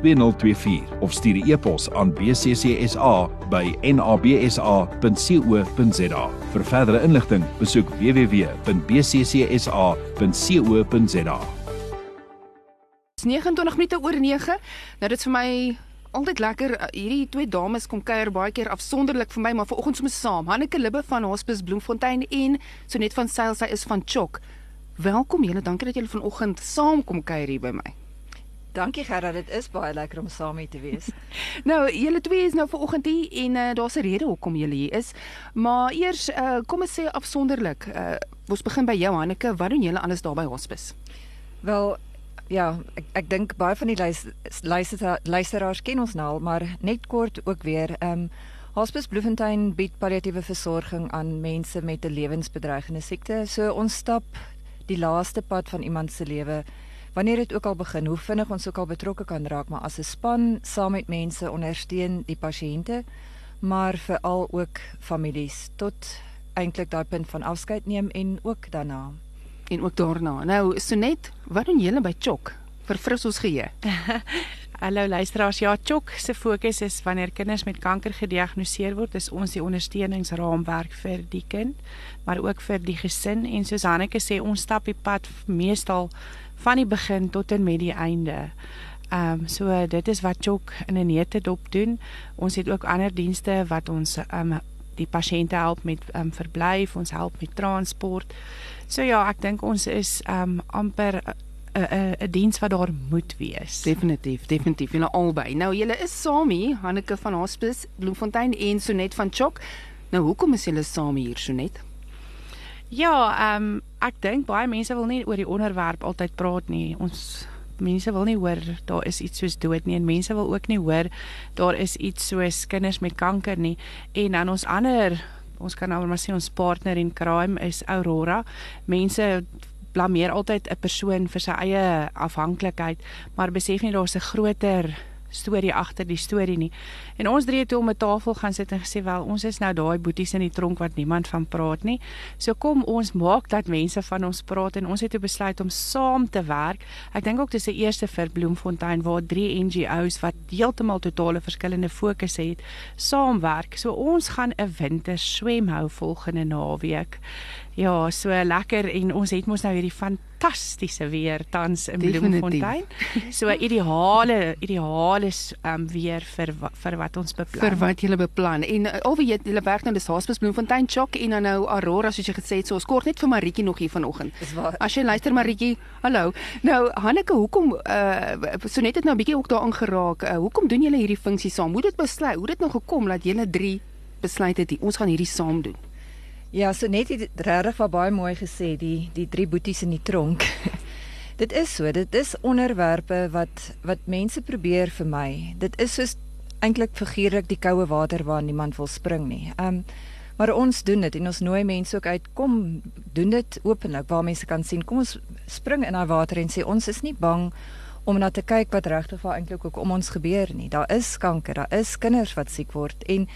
2024 of stuur 'n e-pos aan bccsa by nabsa.co.za. Vir verdere inligting, besoek www.bccsa.co.za. Dis 29 minute oor 9. Nou dit vir my altyd lekker uh, hierdie twee dames kom kuier baie keer afsonderlik vir my, maar vanoggend sommer saam. Hanneke Libbe van Hospice Bloemfontein en Sonet van Sail, sy is van Chok. Welkom julle, dankie dat julle vanoggend saam kom kuier hier by my. Dankie Gerard, dit is baie lekker om saam hier te wees. nou, julle twee is nou vanoggend hier en uh, daar's 'n rede hoekom julle hier is. Maar eers uh, kom ons sê afsonderlik, uh, ons begin by jou Hanneke, wat doen julle alles daar by Hospice? Wel, ja, ek ek dink baie van die luister, luisteraars ken ons nou al, maar net kort ook weer, ehm um, Hospice Bloemfontein bied palliatiewe versorging aan mense met 'n lewensbedreigende siekte. So ons stap die laaste pad van iemand se lewe wanneer dit ook al begin, hoe vinnig ons ook al betrokke kan raak, maar as 'n span saam met mense ondersteun die pasiënte, maar veral ook families tot eintlik daai punt van afskeid neem en ook daarna. En ook daarna. Nou, Sonet, wat doen julle by Chok? Verfris ons geheue. Hallo luisteraars. Ja, Chok se fokus is wanneer kinders met kanker gediagnoseer word, is ons die ondersteuningsraamwerk vir die kind, maar ook vir die gesin en soos Hanneke sê, ons stap die pad meestal van die begin tot en met die einde. Ehm um, so dit is wat Chok in 'n nette dop doen. Ons het ook ander dienste wat ons ehm um, die pasiënte help met ehm um, verblyf, ons help met transport. So ja, ek dink ons is ehm um, amper 'n 'n 'n diens wat daar moet wees. Definitief, definitief. Julle albei. Nou julle is saam hier, Hanneke van Hospice Bloemfontein en Sonet van Chok. Nou hoekom is julle saam hier, Sonet? Ja, ehm um, ek dink baie mense wil nie oor die onderwerp altyd praat nie. Ons mense wil nie hoor daar is iets soos dood nie en mense wil ook nie hoor daar is iets soos kinders met kanker nie. En dan ons ander ons kan nou maar sê ons partner in crime is Aurora. Mense blameer altyd 'n persoon vir sy eie afhanklikheid, maar besef nie daar's 'n groter storie agter die storie nie. En ons drie het toe om 'n tafel gaan sit en gesê wel, ons is nou daai boeties in die tronk wat niemand van praat nie. So kom ons maak dat mense van ons praat en ons het toe besluit om saam te werk. Ek dink ook dis die eerste vir Bloemfontein waar drie NGO's wat heeltemal totale verskillende fokusse het, saamwerk. So ons gaan 'n winter swem hou volgende naweek. Ja, so lekker en ons het mos nou hierdie fantastiese weer tans in Bloemfontein. So ideale ideale um, weer vir vir wat ons beplan. Vir wat jy beplan. En uh, al wie jy hulle werk nou dis Hospice Bloemfontein Chok en dan nou Aurora soos jy gesê het, so ons kort net vir Maritjie nog hier vanoggend. As jy luister Maritjie, hallo. Nou Hanneke, hoekom uh so net het nou 'n bietjie ook daarin geraak. Uh, hoekom doen julle hierdie funksie saam? Hoe dit besluit? Hoe dit nou gekom dat julle drie besluit het ons gaan hierdie saam doen? Ja, so net het regtig wat baie mooi gesê, die die drie boeties in die tronk. dit is so, dit is onderwerpe wat wat mense probeer vir my. Dit is soos eintlik figuurlik die koue water waar niemand wil spring nie. Ehm um, maar ons doen dit en ons nooi mense ook uit kom doen dit openlik waar mense kan sien kom ons spring in daai water en sê ons is nie bang na te kyk wat regtig waar eintlik ook om ons gebeur nie. Daar is kanker, daar is kinders wat siek word en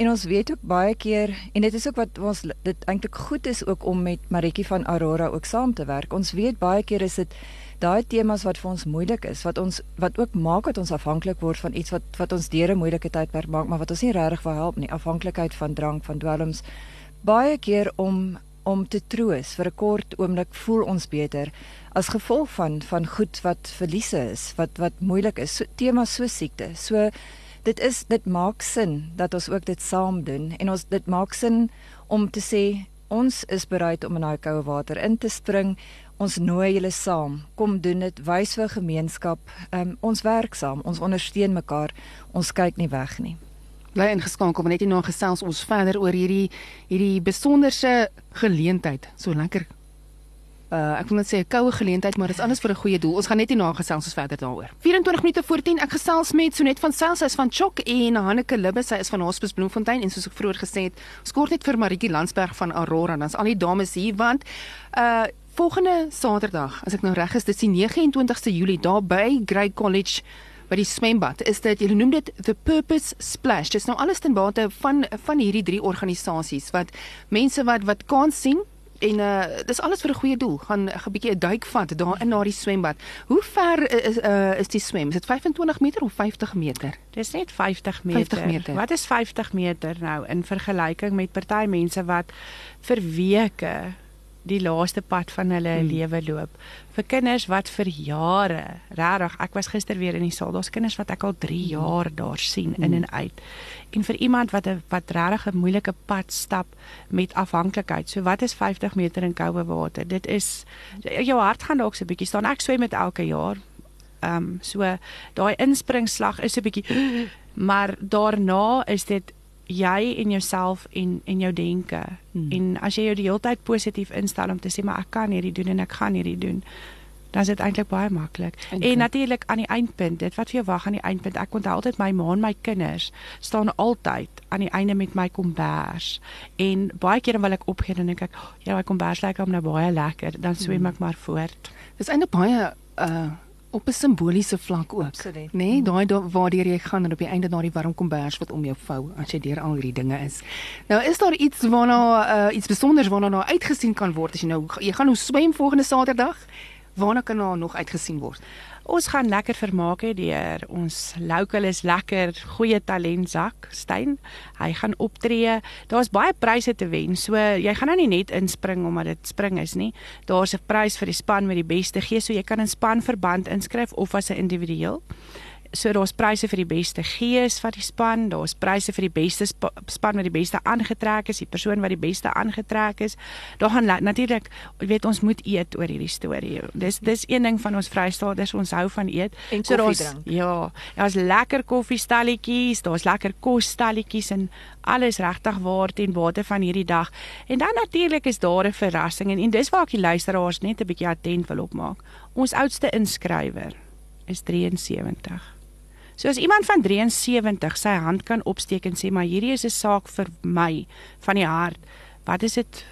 en ons weet ook baie keer en dit is ook wat ons dit eintlik goed is ook om met Maritjie van Aurora ook saam te werk. Ons weet baie keer is dit daai temas wat vir ons moeilik is, wat ons wat ook maak dat ons afhanklik word van iets wat wat ons deur 'n moeilike tydperk maak, maar wat ons nie regtig wil help nie. Afhanklikheid van drank, van dwelms. Baie keer om om te troos vir 'n kort oomblik voel ons beter as gevolg van van goed wat verliese is, wat wat moeilik is, so, temas so siekte. So dit is dit maak sin dat ons ook dit saam doen en ons dit maak sin om te sê ons is bereid om in daai koue water in te spring. Ons nooi julle saam. Kom doen dit, wys vir gemeenskap. Um, ons werk saam, ons ondersteun mekaar. Ons kyk nie weg nie. Bly ingeskakel, net hier na gesels ons verder oor hierdie hierdie besonderse geleentheid. So lekker uh ek wil net sê 'n koue geleentheid, maar dit is alles vir 'n goeie doel. Ons gaan net nie na gesels ons verder daaroor. 24 minute voor 10 ek gesels met Sonet van Sels, sy is van Chok en Hanneke Libbe, sy is van Hospice Bloemfontein en soos ek vroeër gesê het, skort net vir Maritjie Landsberg van Aurora. Dan's al die dames hier want uh volgende Saterdag, as ek nou reg is, dit is die 29ste Julie daar by Grey College by die swembad is dit jy noem dit the purpose splash dis nou alles ten bate van van hierdie drie organisasies wat mense wat wat kan sien en uh dis alles vir 'n goeie doel. Gaan 'n bietjie 'n duik vat daar in na die swembad. Hoe ver is uh is die swem? Is dit 25 meter of 50 meter? Dis net 50 meter. 50 meter. Wat is 50 meter nou in vergelyking met party mense wat vir weke die laaste pad van hulle hmm. lewe loop. Vir kinders wat vir jare, regtig, ek was gister weer in die saal, daar's kinders wat ek al 3 hmm. jaar daar sien hmm. in en uit. En vir iemand wat 'n wat regtig 'n moeilike pad stap met afhanklikheid. So wat is 50 meter in koue water? Dit is jou hart gaan dalk so 'n bietjie staan. Ek swem met elke jaar. Ehm um, so daai inspringslag is 'n bietjie maar daarna is dit jy en jouself en en jou denke. Hmm. En as jy jou die hele tyd positief instel om te sê maar ek kan hierdie doen en ek gaan hierdie doen, dan is dit eintlik baie maklik. En natuurlik aan die eindpunt, dit wat vir jou wag aan die eindpunt. Ek onthou altyd my ma en my kinders staan altyd aan die einde met my kombers. En baie kere wil ek opgee en dink ek, ja, my kombers lyk hom nou baie lekker, dan swem hmm. ek maar voort. Dis eintlik baie uh op 'n simboliese vlak ook. Absoluut. Nee, daai da, waardeur jy gaan en op die einde na die warm kombers wat om jou vou as jy deur al hierdie dinge is. Nou is daar iets waarna uh, iets spesiaals waarna nou uitgesien kan word as jy nou jy gaan nou swem volgende Saterdag. Waarna kan nou nog uitgesien word? Ons gaan lekker vermaak hê deur ons local is lekker goeie talent Zak Stein. Hy gaan optree. Daar's baie pryse te wen. So jy gaan nou nie net inspring omdat dit spring is nie. Daar's 'n prys vir die span met die beste gee, so jy kan in spanverband inskryf of as 'n individueel so daar's pryse vir die beste gees van die span, daar's pryse vir die beste sp span wat die beste aangetrek is, die persoon wat die beste aangetrek is. Daar gaan natuurlik, jy weet ons moet eet oor hierdie storie. Dis dis een ding van ons Vrystaaters, ons hou van eet. En so daar's ja, daar's lekker koffiestalletjies, daar's lekker kosstalletjies en alles regtig waar ten bate van hierdie dag. En dan natuurlik is daar 'n verrassing en, en dis waar ek die luisteraars net 'n bietjie attent wil opmaak. Ons oudste inskrywer is 73. So as iemand van 73 sy hand kan opsteek en sê maar hierdie is 'n saak vir my van die hart. Wat is dit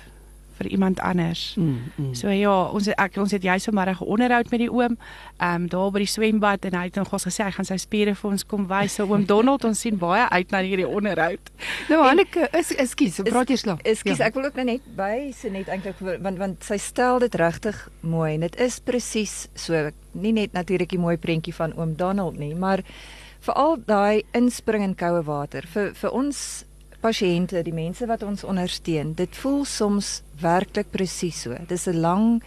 vir iemand anders? Mm, mm. So ja, ons ek ons het jy sommer 'n onderhoud met die oom, ehm um, daar by die swembad en hy het nog gesê hy gaan sy spiere vir ons kom wys. So oom Donald, ons sien baie uit na hierdie onderhoud. Nou Anneke, is ekskuus, praat jy slaap. Ekskuus, ja. ek wil ook nou net by sê net eintlik want want sy stel dit regtig mooi en dit is presies so nie net natuurlik die mooi prentjie van oom Donald nie, maar veral daai inspring in koue water vir vir ons pasiënte, die mense wat ons ondersteun. Dit voel soms werklik presies so. Dis 'n lang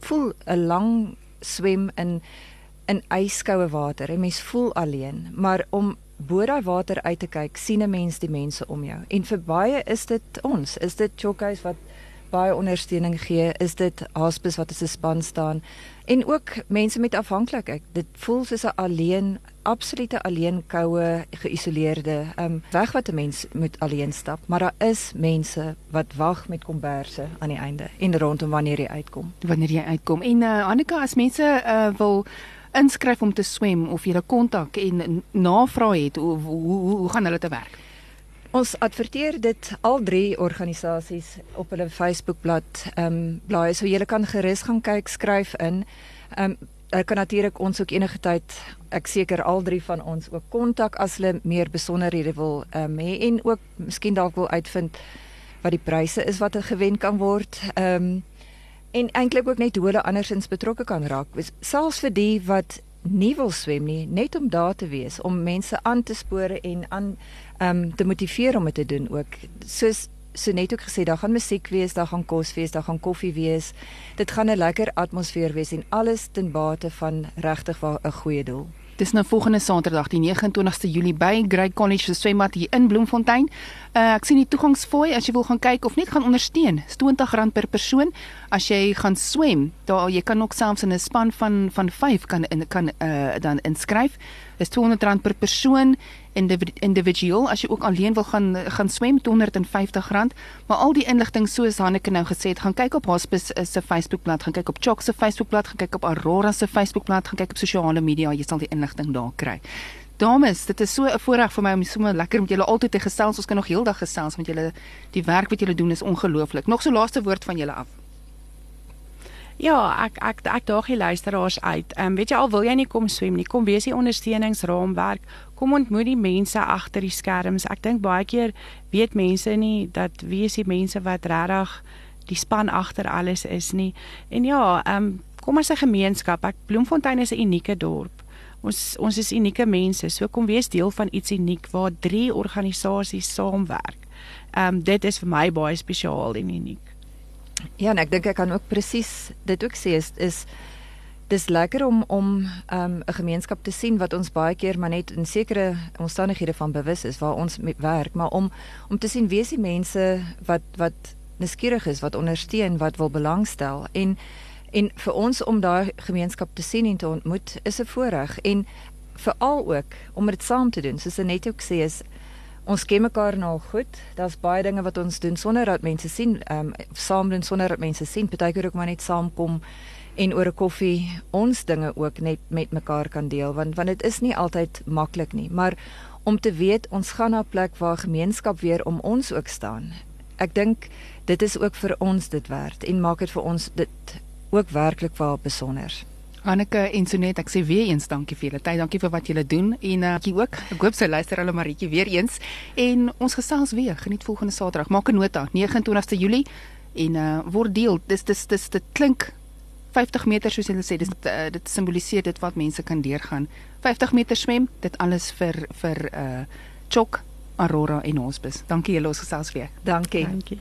voel 'n lang swem in in yskoue water. 'n Mens voel alleen, maar om bo daai water uit te kyk, sien 'n mens die mense om jou. En vir baie is dit ons, is dit chokkies wat baie ondersteuning gee, is dit hospice wat as 'n span staan en ook mense met afhanklikheid. Dit voel soos 'n alleen absolute alleen koue geïsoleerde um weg wat 'n mens moet alleen stap, maar daar is mense wat wag met komberse aan die einde en rondom wanneer jy uitkom. Wanneer jy uitkom. En uh Annika, as mense uh wil inskryf om te swem of jy 'n kontak en navraag het, hoe, hoe hoe hoe gaan hulle te werk? Ons adverteer dit al drie organisasies op hulle Facebookblad ehm um, blaai so jy kan gerus gaan kyk, skryf in. Ehm um, Ek kan natuurlik ons ook enige tyd ek seker al drie van ons ook kontak as hulle meer besonderhede wil ehm um, hê en ook miskien dalk wil uitvind wat die pryse is wat gewen kan word. Ehm um, en eintlik ook net hoe hulle andersins betrokke kan raak. Selfs vir die wat nie wil swem nie, net om daar te wees, om mense aan te spoor en aan ehm um, te motiveer om dit te doen ook. Soos so net ook gesê daar gaan musiek wees, daar gaan kos wees, daar gaan koffie wees. Dit gaan 'n lekker atmosfeer wees en alles ten bate van regtig 'n goeie doel. Dis nou volgende Saterdag die 29ste Julie by Grey College se swembad hier in Bloemfontein. Uh, ek sien die toegangsfooi as jy wil gaan kyk of net gaan ondersteun. R20 per persoon as jy gaan swem. Daar jy kan ook selfs in 'n span van van 5 kan in kan uh, dan inskryf. Dis R200 per persoon individueel as jy ook alleen wil gaan gaan swem met R150 maar al die inligting soos Hanneke nou gesê het gaan kyk op Hospice eh, se Facebookblad gaan kyk op Chok se Facebookblad gaan kyk op Aurora se Facebookblad gaan kyk op sosiale media jy sal die inligting daar kry Dames, dit is so 'n voorreg vir my om sommer lekker met julle altyd te gesels. Ons kan nog heeldag gesels met julle. Die werk wat julle doen is ongelooflik. Nog so laaste woord van julle af. Ja, ek ek ek daag die luisteraars uit. Ehm um, weet jy al wil jy nie kom swem nie, kom wees die ondersteuningsraamwerk. Kom ontmoet die mense agter die skerms. Ek dink baie keer weet mense nie dat wie is die mense wat regtig die span agter alles is nie. En ja, ehm um, kom as 'n gemeenskap. Ek Bloemfontein is 'n unieke dorp. Ons ons is unieke mense. So kom wees deel van iets uniek waar drie organisasies saamwerk. Ehm um, dit is vir my baie spesiaal en uniek. Ja, en ek dink ek kan ook presies dit ook sê is is dis lekker om om um, 'n um, gemeenskap te sien wat ons baie keer maar net in sekere omstandighede van bewus is waar ons werk, maar om om te sien wie is die mense wat wat nuuskierig is, wat ondersteun, wat wil belangstel en en vir ons om daai gemeenskap te sien en te ontmoet is 'n voorreg en veral ook om dit saam te doen. Soos net ook sê is ons ken mekaar nou goed. Daar's baie dinge wat ons doen sonder dat mense sien, ehm um, saam doen sonder dat mense sien. Partykeer ook maar net saamkom en oor 'n koffie ons dinge ook net met mekaar kan deel want want dit is nie altyd maklik nie, maar om te weet ons gaan na 'n plek waar gemeenskap weer om ons ook staan. Ek dink dit is ook vir ons dit werd en maak dit vir ons dit ook werklik waar besonder. Anneke en Sonet, ek sê weer eens dankie vir julle tyd. Dankie vir wat julle doen en uh, ek ook. Ek hoop sy luister hulle Maritjie weer eens en ons gesels weer. Geniet volgende Saterdag. Maak 'n nota, 29ste Julie en uh, word deel. Dis dis dis dit klink 50 meter soos hulle sê. Dis uh, dit simboliseer dit wat mense kan deurgaan. 50 meter swem, dit alles vir vir uh Chok Aurora en Hospice. Dankie julle ons gesels weer. Dankie. Dankie.